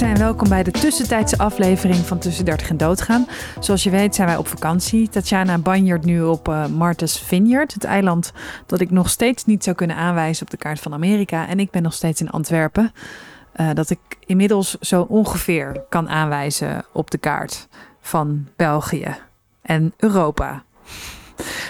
en welkom bij de tussentijdse aflevering van Tussen 30 en Doodgaan. Zoals je weet zijn wij op vakantie. Tatjana banjert nu op uh, Martha's Vineyard, het eiland dat ik nog steeds niet zou kunnen aanwijzen op de kaart van Amerika. En ik ben nog steeds in Antwerpen, uh, dat ik inmiddels zo ongeveer kan aanwijzen op de kaart van België en Europa.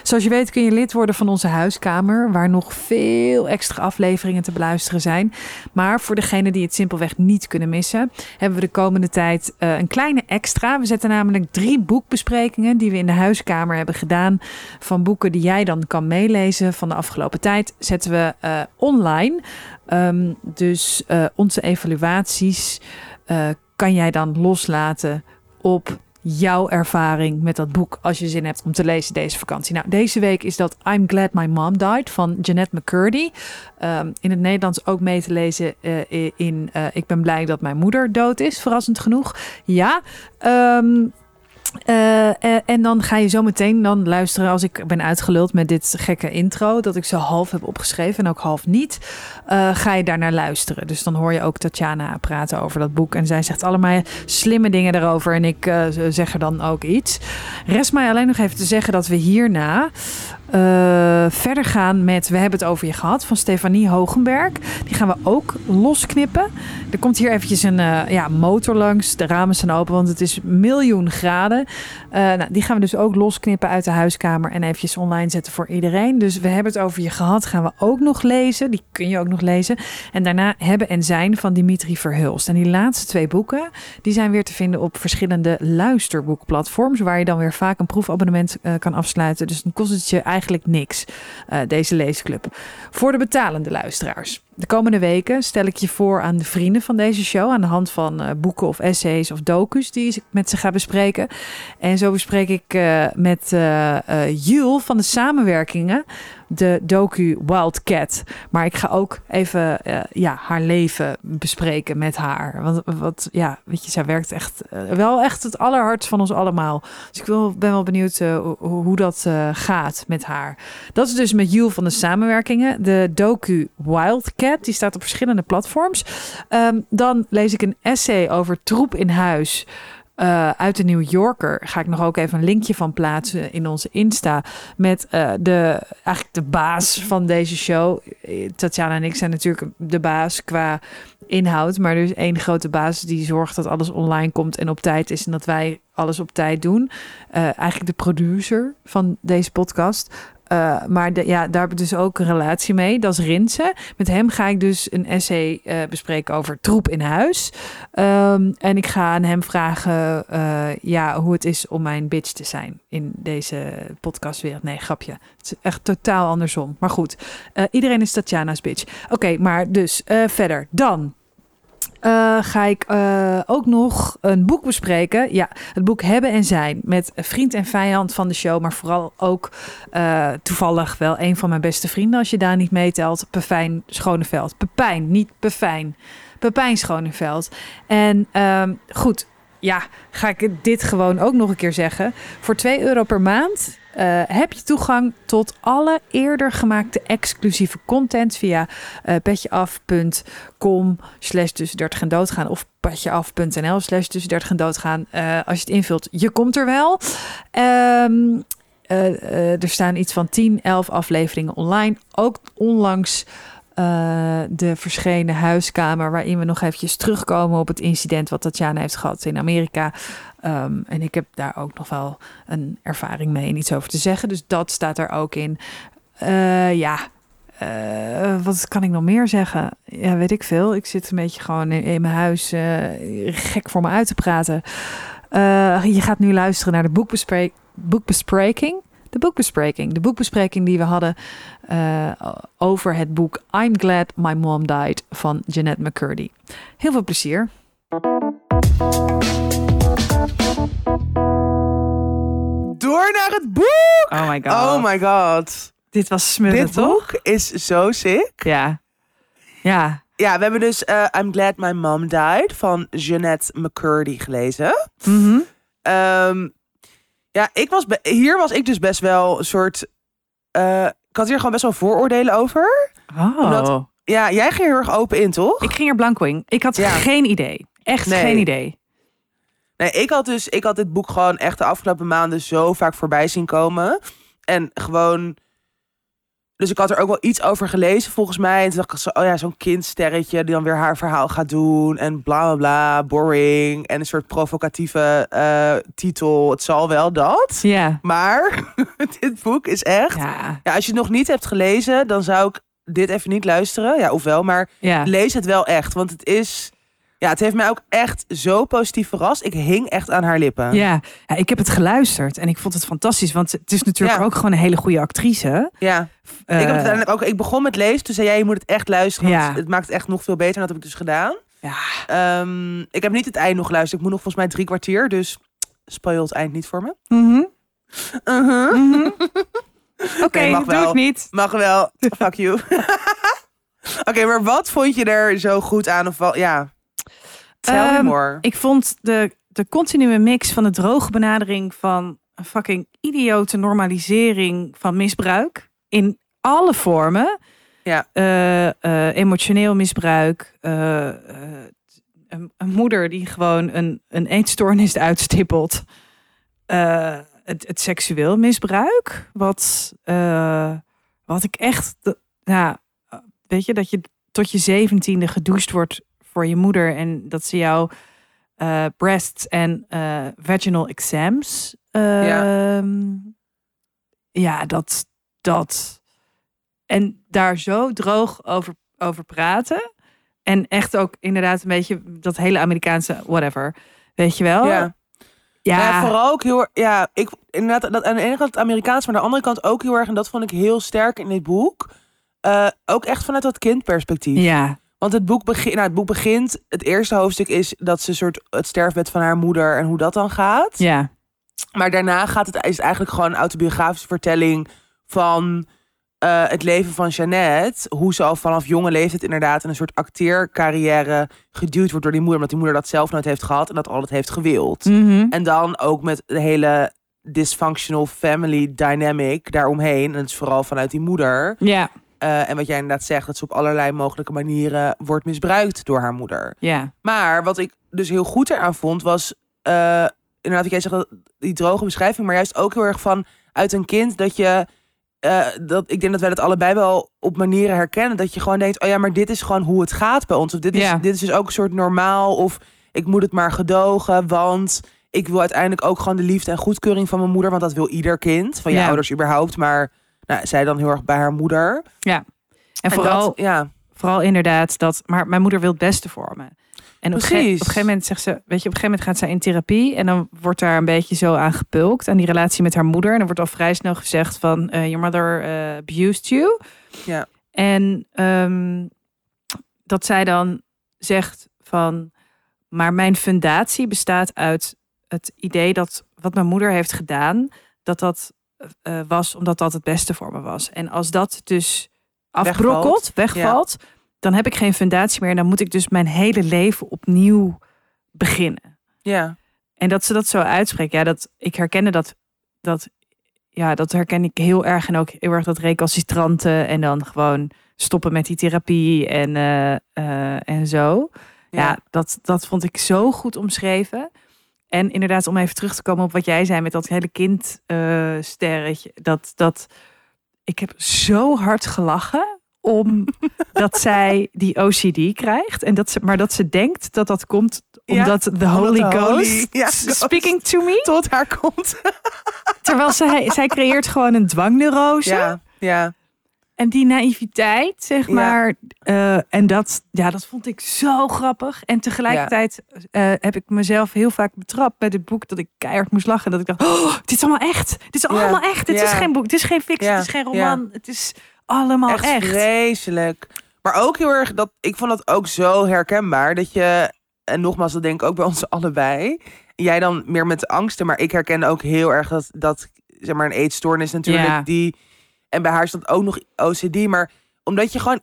Zoals je weet kun je lid worden van onze huiskamer, waar nog veel extra afleveringen te beluisteren zijn. Maar voor degenen die het simpelweg niet kunnen missen, hebben we de komende tijd uh, een kleine extra. We zetten namelijk drie boekbesprekingen die we in de huiskamer hebben gedaan. Van boeken die jij dan kan meelezen van de afgelopen tijd, zetten we uh, online. Um, dus uh, onze evaluaties kan jij dan loslaten op jouw ervaring met dat boek als je zin hebt om te lezen deze vakantie. Nou, deze week is dat I'm Glad My Mom Died van Jeanette McCurdy. Um, in het Nederlands ook mee te lezen uh, in uh, Ik ben blij dat mijn moeder dood is, verrassend genoeg. Ja, um, uh, uh, en dan ga je zo meteen dan luisteren als ik ben uitgeluld met dit gekke intro, dat ik zo half heb opgeschreven en ook half niet, uh, ga je daar naar luisteren. Dus dan hoor je ook Tatjana praten over dat boek en zij zegt allemaal slimme dingen daarover en ik zeg er dan ook iets. Rest mij alleen nog even te zeggen dat we hierna verder gaan met We hebben het over je gehad van Stefanie Hogenberg. Die gaan we ook losknippen. Er komt hier eventjes een uh, ja, motor langs. De ramen zijn open, want het is miljoen graden. Uh, nou, die gaan we dus ook losknippen uit de huiskamer en eventjes online zetten voor iedereen. Dus we hebben het over je gehad. Gaan we ook nog lezen. Die kun je ook nog lezen. En daarna Hebben en Zijn van Dimitri Verhulst. En die laatste twee boeken, die zijn weer te vinden op verschillende luisterboekplatforms. Waar je dan weer vaak een proefabonnement kan afsluiten. Dus dan kost het je eigenlijk niks, uh, deze leesclub. Voor de betalende luisteraars. De komende weken stel ik je voor aan de vrienden van deze show aan de hand van uh, boeken of essays of docus die ik met ze ga bespreken. En zo bespreek ik uh, met Jul van de samenwerkingen de docu Wildcat. Maar ik ga ook even uh, ja, haar leven bespreken met haar. Want wat, ja, weet je, zij werkt echt uh, wel echt het allerhardst van ons allemaal. Dus ik ben wel benieuwd uh, hoe dat gaat met haar. Dat is dus met Jules van de samenwerkingen. De docu Wildcat, die staat op verschillende platforms. Um, dan lees ik een essay over troep in huis. Uh, uit de New Yorker ga ik nog ook even een linkje van plaatsen in onze Insta. Met uh, de, eigenlijk de baas van deze show. Tatjana en ik zijn natuurlijk de baas qua inhoud. Maar er is één grote baas die zorgt dat alles online komt en op tijd is. En dat wij alles op tijd doen. Eigenlijk de producer van deze podcast. Uh, maar ja, daar heb ik dus ook een relatie mee. Dat is Rinsen. Met hem ga ik dus een essay uh, bespreken over troep in huis. Um, en ik ga aan hem vragen uh, ja, hoe het is om mijn bitch te zijn in deze podcastwereld. Nee, grapje. Het is echt totaal andersom. Maar goed, iedereen is Tatjana's bitch. Oké, maar dus verder. Dan uh, ga ik uh, ook nog een boek bespreken. Ja, het boek Hebben en Zijn. Met vriend en vijand van de show. Maar vooral ook uh, toevallig wel een van mijn beste vrienden. Als je daar niet meetelt. Pepijn Schoneveld. Pepijn, niet Pepijn. Pepijn Schoneveld. En um, goed, ja, ga ik dit gewoon ook nog een keer zeggen. Voor 2 euro per maand uh, heb je toegang tot alle eerder gemaakte exclusieve content via uh, petjeaf.com slash tussen 30 en doodgaan of petjeaf.nl slash tussen 30 en doodgaan. Uh, als je het invult, je komt er wel. Um, er staan iets van 10, 11 afleveringen online. Ook onlangs de verschenen huiskamer, waarin we nog eventjes terugkomen op het incident wat Tatjana heeft gehad in Amerika. Um, en ik heb daar ook nog wel een ervaring mee en iets over te zeggen. Dus dat staat er ook in. Uh, ja, uh, wat kan ik nog meer zeggen? Ja, weet ik veel. Ik zit een beetje gewoon in, mijn huis gek voor me uit te praten. je gaat nu luisteren naar de boekbespreking de boekbespreking. De boekbespreking die we hadden over het boek I'm Glad My Mom Died van Jeanette McCurdy. Heel veel plezier. Door naar het boek! Oh my god. Oh my god. Dit was smullen, Dit boek is zo sick. Ja. Ja. Ja, we hebben dus uh, I'm Glad My Mom Died van Jeanette McCurdy gelezen. -hmm. um, ja, ik was hier was ik dus best wel een soort. Uh, ik had hier gewoon best wel vooroordelen over. Oh. Ja, jij ging heel erg open in, toch? Ik ging er blanco in. Ik had ja. geen idee. Echt Nee. geen idee. Nee, ik had dus, ik had dit boek gewoon echt de afgelopen maanden zo vaak voorbij zien komen. En gewoon. Dus ik had er ook wel iets over gelezen volgens mij. En toen dacht ik zo, oh ja, zo'n kindsterretje die dan weer haar verhaal gaat doen. En bla bla bla, boring. En een soort provocatieve eh, titel. Het zal wel dat. Ja. Maar dit boek is echt. Ja. Ja, als je het nog niet hebt gelezen, dan zou ik dit even niet luisteren. Ja, ofwel, maar Ja. lees het wel echt. Want het is. Ja, het heeft mij ook echt zo positief verrast. Ik hing echt aan haar lippen. Ja. ja, ik heb het geluisterd en ik vond het fantastisch. Want het is natuurlijk Ja. ook gewoon een hele goede actrice. Ja. ik heb Eh, het uiteindelijk ook. Ik begon met lezen. Toen zei jij, je moet het echt luisteren. Ja. Het maakt het echt nog veel beter. En dat heb ik dus gedaan. Ja. Ehm, ik heb niet het eind nog geluisterd. Ik moet nog volgens mij drie kwartier. Dus spoil het eind niet voor me. Mhm. Uh-huh. Mhm. Oké, Nee, doe ik niet. Mag wel. Fuck you. Oké, maar wat vond je er zo goed aan? Of wel, ja. Tell Ehm, more. Ik vond de, de continue mix van de droge benadering van een fucking idiote normalisering van misbruik in alle vormen. Ja. Eh, eh, emotioneel misbruik. eh, een, een moeder die gewoon een, een eetstoornis uitstippelt. Het, het seksueel misbruik. Wat, wat ik echt. Ja, weet je, dat je tot je zeventiende gedoucht wordt voor je moeder en dat ze jou eh breasts en eh, vaginal exams. Ja. ehm, ja, dat, dat. En daar zo droog over, over praten. En echt ook inderdaad een beetje dat hele Amerikaanse whatever. Weet je wel? ja. Ja, Ja, vooral ook heel. Ja, ik inderdaad dat aan de ene kant het Amerikaans, maar aan de andere kant ook heel erg. En dat vond ik heel sterk in dit boek. eh, ook echt vanuit dat kindperspectief. ja, Want het boek, begint, nou, het boek begint. Het eerste hoofdstuk is dat ze soort het sterfbed van haar moeder en hoe dat dan gaat. ja, Maar daarna gaat het, is het eigenlijk gewoon een autobiografische vertelling van eh, het leven van Jeannette. Hoe ze al vanaf jonge leeftijd inderdaad in een soort acteercarrière geduwd wordt door die moeder. Omdat die moeder dat zelf nooit heeft gehad en dat altijd heeft gewild. Mhm. En dan ook met de hele dysfunctional family dynamic daaromheen. En het is vooral vanuit die moeder. ja, Eh, en wat jij inderdaad zegt, dat ze op allerlei mogelijke manieren wordt misbruikt door haar moeder. ja, Maar wat ik dus heel goed eraan vond, was eh, inderdaad, wat jij zegt, die droge beschrijving, maar juist ook heel erg van uit een kind dat je. eh, dat, ik denk dat wij dat allebei wel op manieren herkennen. Dat je gewoon denkt, oh ja, maar dit is gewoon hoe het gaat bij ons. Of dit is, Ja. dit is dus ook een soort normaal. Of ik moet het maar gedogen, want ik wil uiteindelijk ook gewoon de liefde en goedkeuring van mijn moeder. Want dat wil ieder kind, van je Ja. ouders überhaupt. Maar nou, zij dan heel erg bij haar moeder. En En vooral, dat, ja, vooral inderdaad dat, maar mijn moeder wil het beste voor me. En op, een ge- op Precies. een gegeven moment zegt ze, weet je, op een gegeven moment gaat zij in therapie en dan wordt daar een beetje zo aan gepulkt aan die relatie met haar moeder. En dan wordt al vrij snel gezegd van, eh, your mother eh, abused you. Ja. En ehm, dat zij dan zegt van, maar mijn fundatie bestaat uit het idee dat wat mijn moeder heeft gedaan, dat dat eh, was omdat dat het beste voor me was. En als dat dus afbrokkelt, wegvalt, dan heb ik geen fundatie meer. En dan moet ik dus mijn hele leven opnieuw beginnen. ja, En dat ze dat zo uitspreekt, ja, dat ik herkende dat, dat, ja, dat herken ik heel erg. En ook heel erg dat recalcitrante en dan gewoon stoppen met die therapie en, eh, eh, en zo. Ja, dat, dat vond ik zo goed omschreven. En inderdaad, om even terug te komen op wat jij zei met dat hele kindsterretje. dat, dat ik heb zo hard gelachen om dat zij die OCD krijgt. En dat ze, maar dat ze denkt dat dat komt Ja, omdat the omdat Holy ja, Ghost. speaking to me. tot haar komt. Terwijl zij, zij creëert gewoon een dwangneurose. Ja, ja. En die naïviteit, zeg Ja. maar. eh, en dat, ja, dat vond ik zo grappig. En tegelijkertijd eh, heb ik mezelf heel vaak betrapt bij dit boek dat ik keihard moest lachen. Dat ik dacht, oh, dit is allemaal echt. Dit is Ja. allemaal echt. Dit is geen boek, dit is geen fictie, dit is geen roman. Het is allemaal echt, echt. vreselijk. Maar ook heel erg, dat, ik vond dat ook zo herkenbaar. Dat je, en nogmaals, dat denk ik ook bij ons allebei. Jij dan meer met angsten, maar ik herken ook heel erg dat, dat zeg maar, een eetstoornis natuurlijk. Ja. Die, en bij haar is dat ook nog OCD. Maar omdat je gewoon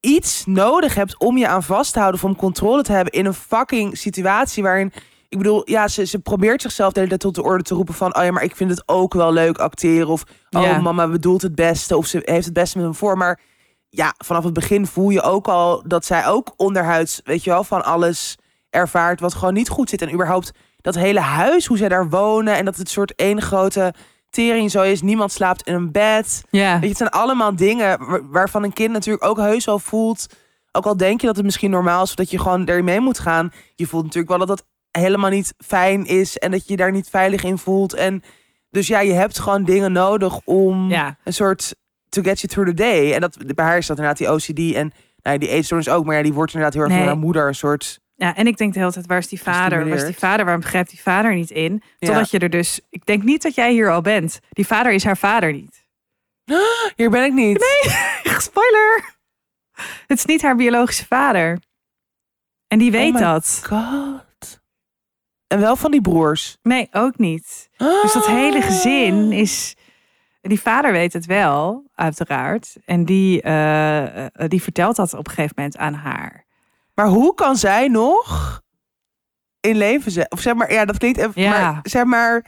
iets nodig hebt om je aan vast te houden, of om controle te hebben in een fucking situatie waarin. Ik bedoel, ja, ze, ze probeert zichzelf de hele tijd tot de orde te roepen van... oh ja, maar ik vind het ook wel leuk acteren. Of, oh, Ja. mama bedoelt het beste. Of ze heeft het beste met hem voor. Maar ja, vanaf het begin voel je ook al dat zij ook onderhuids, weet je wel, van alles ervaart wat gewoon niet goed zit. En überhaupt dat hele huis, hoe zij daar wonen. En dat het soort één grote tering zo is. Niemand slaapt in een bed. Ja. Weet je, het zijn allemaal dingen wa- waarvan een kind natuurlijk ook heus wel voelt. Ook al denk je dat het misschien normaal is of dat je gewoon erin mee moet gaan. Je voelt natuurlijk wel dat dat helemaal niet fijn is en dat je je daar niet veilig in voelt. En dus ja, je hebt gewoon dingen nodig om Ja. een soort to get you through the day. En dat, bij haar is dat inderdaad die OCD en nou, ja, die eetstoornis ook. Maar ja, die wordt inderdaad heel erg Nee. door haar moeder een soort... Ja, en ik denk de hele tijd, waar is die vader? Waar is die vader? Waarom begrijpt die vader niet in? Ja. Totdat je er dus... Ik denk niet dat jij hier al bent. Die vader is haar vader niet. Hier ben ik niet. Spoiler! Het is niet haar biologische vader. En die weet my dat. God. En wel van die broers. Nee, ook niet. Dus dat hele gezin is... Die vader weet het wel, uiteraard. En die, eh, eh, die vertelt dat op een gegeven moment aan haar. Maar hoe kan zij nog in leven zijn? Of zeg maar, ja, dat klinkt even. Ja. Maar zeg maar,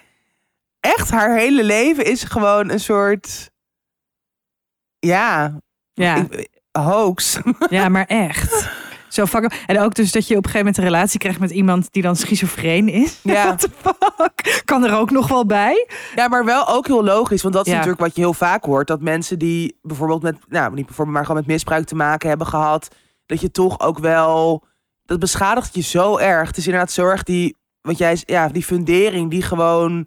echt haar hele leven is gewoon een soort. Ja, Ja, ik- hoax. ja maar echt. Zo fuck. En ook dus dat je op een gegeven moment een relatie krijgt met iemand die dan schizofreen is. Ja. What the fuck? Kan er ook nog wel bij? Ja, maar wel ook heel logisch. Want dat is Ja. natuurlijk wat je heel vaak hoort. Dat mensen die bijvoorbeeld met, nou niet bijvoorbeeld, maar gewoon met misbruik te maken hebben gehad. Dat je toch ook wel, dat beschadigt je zo erg. Het is inderdaad zo erg die, wat jij, ja, die fundering die gewoon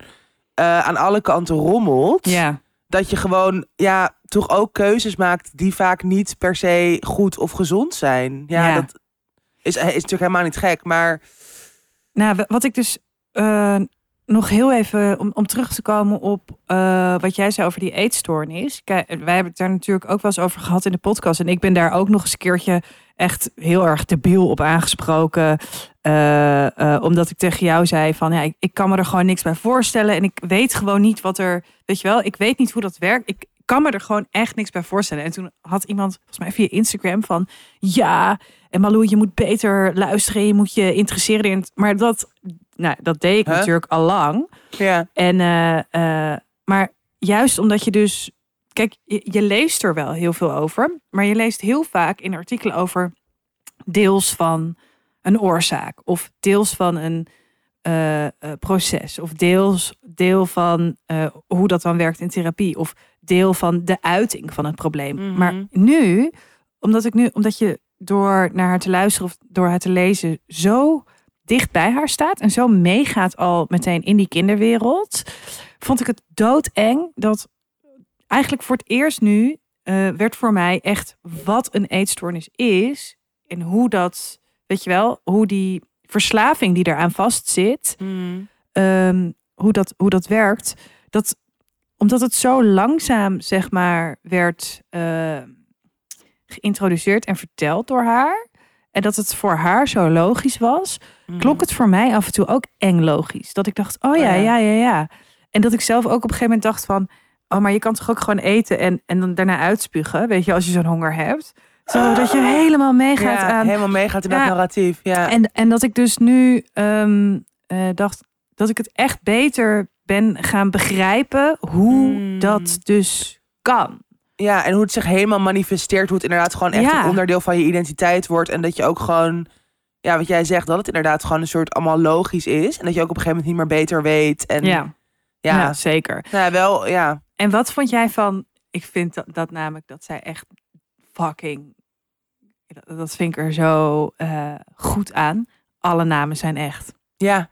eh, aan alle kanten rommelt. Ja. dat je gewoon ja, toch ook keuzes maakt die vaak niet per se goed of gezond zijn. Ja, Ja. dat is, is natuurlijk helemaal niet gek, maar Nou, wa- wat ik dus eh, nog heel even om, om terug te komen op eh, wat jij zei over die eetstoornis. Kijk, wij hebben het daar natuurlijk ook wel eens over gehad in de podcast. En ik ben daar ook nog eens een keertje echt heel erg debiel op aangesproken. Eh, eh, omdat ik tegen jou zei van ja, ik, ik kan me er gewoon niks bij voorstellen. En ik weet gewoon niet wat er, weet je wel, ik weet niet hoe dat werkt. Ik kan me er gewoon echt niks bij voorstellen. En toen had iemand, volgens mij via Instagram, van ja, en Malou, je moet beter luisteren. Je moet je interesseren in het. Maar dat, nou, dat deed ik Huh? natuurlijk al lang. ja. En, eh, maar juist omdat je dus. Kijk, je, je leest er wel heel veel over. Maar je leest heel vaak in artikelen over deels van een oorzaak. Of deels van een eh, eh, proces. Of deels deel van eh, hoe dat dan werkt in therapie. Of deel van de uiting van het probleem. Mhm. Maar nu, omdat ik nu, omdat je door naar haar te luisteren of door haar te lezen zo dicht bij haar staat en zo meegaat al meteen in die kinderwereld, vond ik het doodeng dat eigenlijk voor het eerst nu eh, werd voor mij echt wat een eetstoornis is en hoe dat, weet je wel, hoe die verslaving die eraan vastzit, ehm, hoe, dat, hoe dat werkt. Dat, omdat het zo langzaam, zeg maar, werd eh, geïntroduceerd en verteld door haar. En dat het voor haar zo logisch was, klonk het voor mij af en toe ook eng logisch. Dat ik dacht, oh Oh ja. ja, ja, ja. En dat ik zelf ook op een gegeven moment dacht van, oh, maar je kan toch ook gewoon eten en, en dan daarna uitspugen, weet je, als je zo'n honger hebt. Zo dat je helemaal meegaat ja, aan. helemaal meegaat in dat Ja. narratief. Ja. En, en dat ik dus nu ehm, eh, dacht dat ik het echt beter ben gaan begrijpen hoe Hmm. dat dus kan. ja, en hoe het zich helemaal manifesteert, hoe het inderdaad gewoon echt Ja. een onderdeel van je identiteit wordt. En dat je ook gewoon, ja, wat jij zegt, dat het inderdaad gewoon een soort allemaal logisch is. En dat je ook op een gegeven moment niet meer beter weet. En Ja, ja, ja. zeker. Nou ja, wel, ja. En wat vond jij van? Ik vind dat, dat namelijk dat zij echt fucking. Dat, dat vind ik er zo eh, goed aan. Alle namen zijn echt. Ja.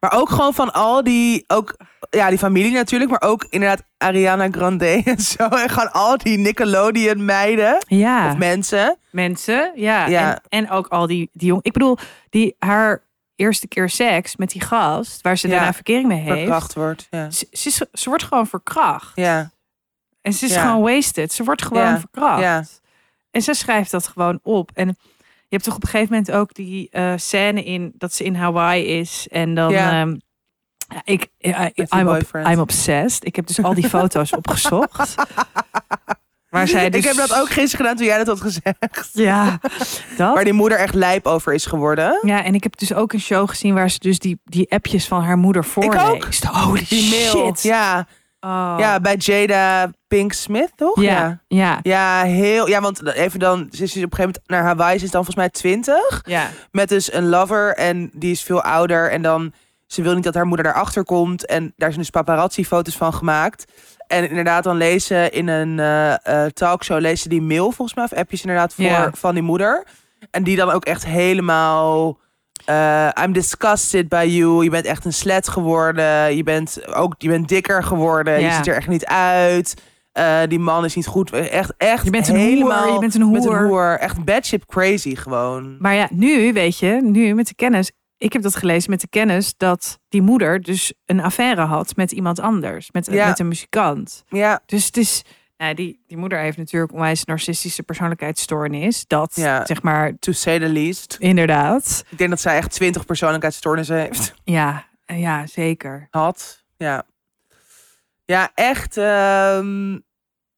Maar ook gewoon van al die, ook, ja, die familie natuurlijk, maar ook inderdaad Ariana Grande en zo. En gewoon al die Nickelodeon meiden Ja, of mensen. mensen. Ja, Ja. En, en ook al die, die jong. Ik bedoel, die haar eerste keer seks met die gast, waar ze Ja, daarna verkering mee heeft. Verkracht wordt. Ja. Ze, ze, is- ze wordt gewoon verkracht. Ja. En ze is Ja. gewoon wasted. Ze wordt gewoon Ja, verkracht. En ze schrijft dat gewoon op. En je hebt toch op een gegeven moment ook die eh, scène in dat ze in Hawaii is. En dan. Ja. ehm, ik, I, die I'm, op. I'm obsessed. Ik heb dus al die foto's opgezocht. Waar zij dus, Ik heb dat ook gisteren gedaan toen jij dat had gezegd. Ja, dat. Waar die moeder echt lijp over is geworden. Ja, en ik heb dus ook een show gezien waar ze dus die, die appjes van haar moeder voorleest. Holy Die mail. shit. Ja. Oh. Ja, bij Jada Pink Smith, toch? ja, ja, Ja, heel. Ja, want even dan. Ze is dus op een gegeven moment naar Hawaii. Ze is dan volgens mij 20. ja. Met dus een lover. En die is veel ouder. En dan. Ze wil niet dat haar moeder daarachter komt. En daar zijn dus paparazzi-foto's van gemaakt. En inderdaad, dan lezen in een eh, talkshow. lezen die mail volgens mij. Of appjes inderdaad voor, van die moeder. En die dan ook echt helemaal. eh, I'm disgusted by you. Je bent echt een slet geworden. Je bent ook je bent dikker geworden. Je ziet er echt niet uit. Die man is niet goed. Echt, echt Je bent een helemaal hoer, je bent een met hoer. een hoer. Echt bad shit crazy gewoon. Maar ja, nu weet je, nu met de kennis. Ik heb dat gelezen met de kennis dat die moeder dus een affaire had met iemand anders. Met, Ja. met een muzikant. Ja, Dus het is. Nou, die, die moeder heeft natuurlijk onwijs narcistische persoonlijkheidsstoornis. Dat, Ja. zeg maar, to say the least. inderdaad. Ik denk dat zij echt 20 persoonlijkheidsstoornissen heeft. Ja, ja zeker. Had. Ja. Ja, echt. ehm,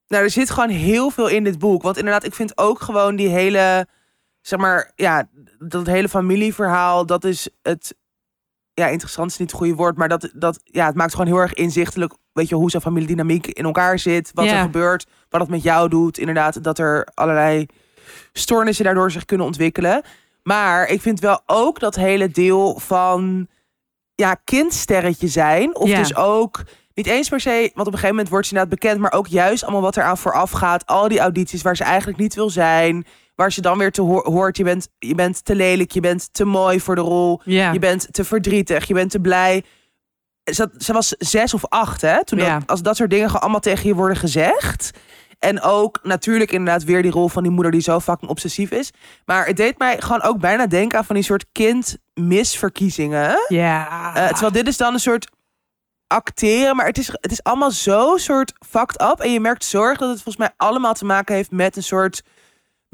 nou, er zit gewoon heel veel in dit boek. Want inderdaad, ik vind ook gewoon die hele. Zeg maar, ja, dat hele familieverhaal. Dat is het. Ja, interessant is niet het goede woord. Maar dat, dat, ja, het maakt gewoon heel erg inzichtelijk. Weet je, hoe zo'n familiedynamiek in elkaar zit. Wat Ja. er gebeurt. Wat het met jou doet. Inderdaad, dat er allerlei stoornissen daardoor zich kunnen ontwikkelen. Maar ik vind wel ook dat hele deel van ja, kindsterretje zijn. Of Ja. dus ook niet eens per se, want op een gegeven moment wordt ze inderdaad bekend, maar ook juist allemaal wat eraan vooraf gaat. Al die audities waar ze eigenlijk niet wil zijn. Waar ze dan weer te ho- hoort, je bent, je bent te lelijk, je bent te mooi voor de rol. Je bent te verdrietig, je bent te blij. Ze, ze was zes of acht, hè? Toen dat, als dat soort dingen gewoon allemaal tegen je worden gezegd. En ook natuurlijk inderdaad weer die rol van die moeder die zo fucking obsessief is. Maar het deed mij gewoon ook bijna denken aan van die soort kindmisverkiezingen. ja. Eh, terwijl dit is dan een soort acteren, maar het is, het is allemaal zo soort fucked up. En je merkt zorg dat het volgens mij allemaal te maken heeft met een soort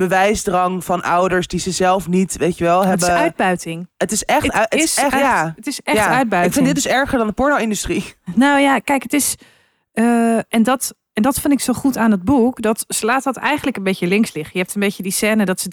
bewijsdrang van ouders die ze zelf niet, weet je wel, het hebben. is uitbuiting. Het is echt, Het, het is, is echt, echt, ja. het is echt ja. uitbuiting. Ik vind dit dus erger dan de porno-industrie. Nou ja, kijk, het is. eh, en, dat, en dat vind ik zo goed aan het boek. Dat ze laat dat eigenlijk een beetje links liggen. Je hebt een beetje die scène dat ze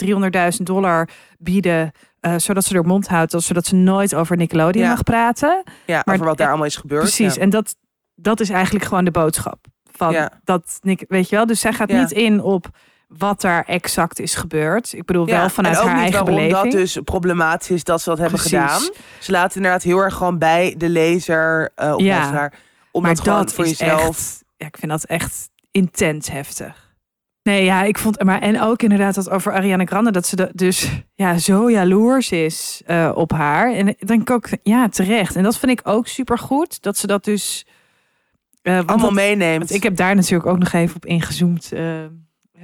300.000 dollar bieden. eh, zodat ze haar mond houdt. Zodat ze nooit over Nickelodeon Ja. mag praten. Ja, Maar- over wat daar allemaal is gebeurd. Precies. Ja. En dat, dat is eigenlijk gewoon de boodschap. Van dat Nick, weet je wel. Dus zij gaat niet in op wat daar exact is gebeurd. Ik bedoel wel vanuit haar eigen beleving. dat dus problematisch is dat ze dat hebben Precies. gedaan. Ze laten inderdaad heel erg gewoon bij de lezer uh, of Ja. Om maar dat dat voor is jezelf... echt. Ja, ik vind dat echt intens heftig. Nee, ja, ik vond. Maar en ook inderdaad dat over Ariana Grande dat ze de, dus ja zo jaloers is eh, op haar. En denk ik ook ja terecht. En dat vind ik ook super goed dat ze dat dus eh, allemaal dat- meeneemt. ik heb daar natuurlijk ook nog even op ingezoomd.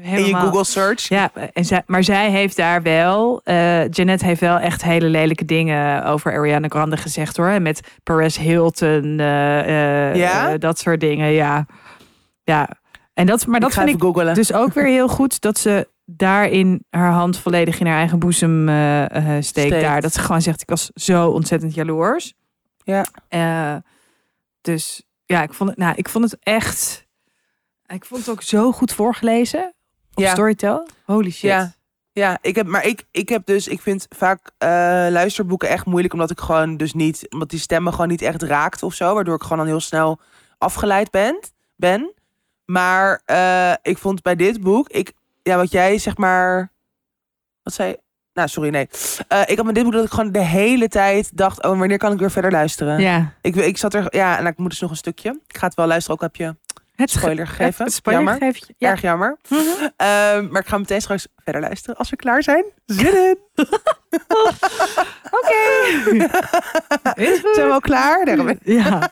In je Google search. Ja, en zij, maar zij heeft daar wel, eh Janet heeft wel echt hele lelijke dingen over Ariana Grande gezegd hoor. En met Perez Hilton, eh, eh, Ja? dat soort dingen, ja. Ja, en dat, maar dat ik vind ik googlen. dus ook weer heel goed dat ze daarin haar hand volledig in haar eigen boezem steekt, Steekt. daar. Dat ze gewoon zegt, ik was zo ontzettend jaloers. Ja. Dus ja, ik vond het, nou, ik vond het echt, ik vond het ook zo goed voorgelezen op Ja. Storytel. Holy shit. Ja. Ja, ik heb, maar ik, ik heb dus, ik vind vaak eh, luisterboeken echt moeilijk, omdat ik gewoon dus niet, omdat die stemmen gewoon niet echt raakt of zo, waardoor ik gewoon dan heel snel afgeleid ben. ben. Maar eh, ik vond bij dit boek, ik, ja, wat jij zeg maar, wat zei, nou sorry, nee. Eh, ik had met dit boek dat ik gewoon de hele tijd dacht, oh, wanneer kan ik weer verder luisteren? Ja, Ik, ik zat er, ja, en ik moet dus nog een stukje. Ik ga het wel luisteren, ook heb je het spoiler gegeven. Het spoiler Jammer. gegeven. Ja. Erg jammer. Mhm. Ehm, maar ik ga meteen straks verder luisteren als we klaar zijn. Zin in! Goed. Zijn we al klaar? Ik. Ja.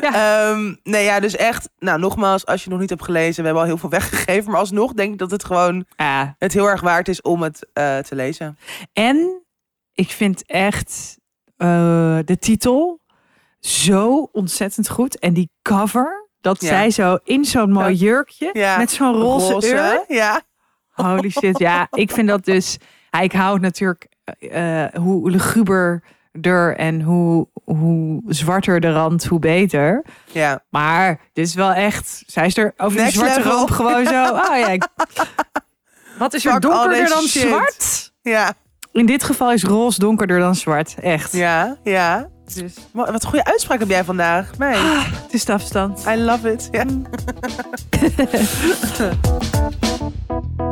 Ehm, nee, ja, dus echt, nou nogmaals, als je nog niet hebt gelezen, we hebben al heel veel weggegeven, maar alsnog denk ik dat het gewoon ja. het heel erg waard is om het eh, te lezen. En ik vind echt eh, de titel zo ontzettend goed. En die cover, dat Ja. zij zo in zo'n mooi jurkje Ja. met zo'n roze, urn. ja. Holy shit, ja. Ik vind dat dus... Ik hou natuurlijk eh, hoe luguberder en hoe, hoe zwarter de rand, hoe beter. Ja, Maar dit is wel echt... Zij is er over die Next zwarte level. rand gewoon zo... Oh ja, ik- Wat is er donkerder dan shit. zwart? ja, In dit geval is roze donkerder dan zwart. Echt. ja, ja. Dus. Wat, een goede uitspraak heb jij vandaag. Mijn. Ah, het is de afstand. I love it. Ja. Mm.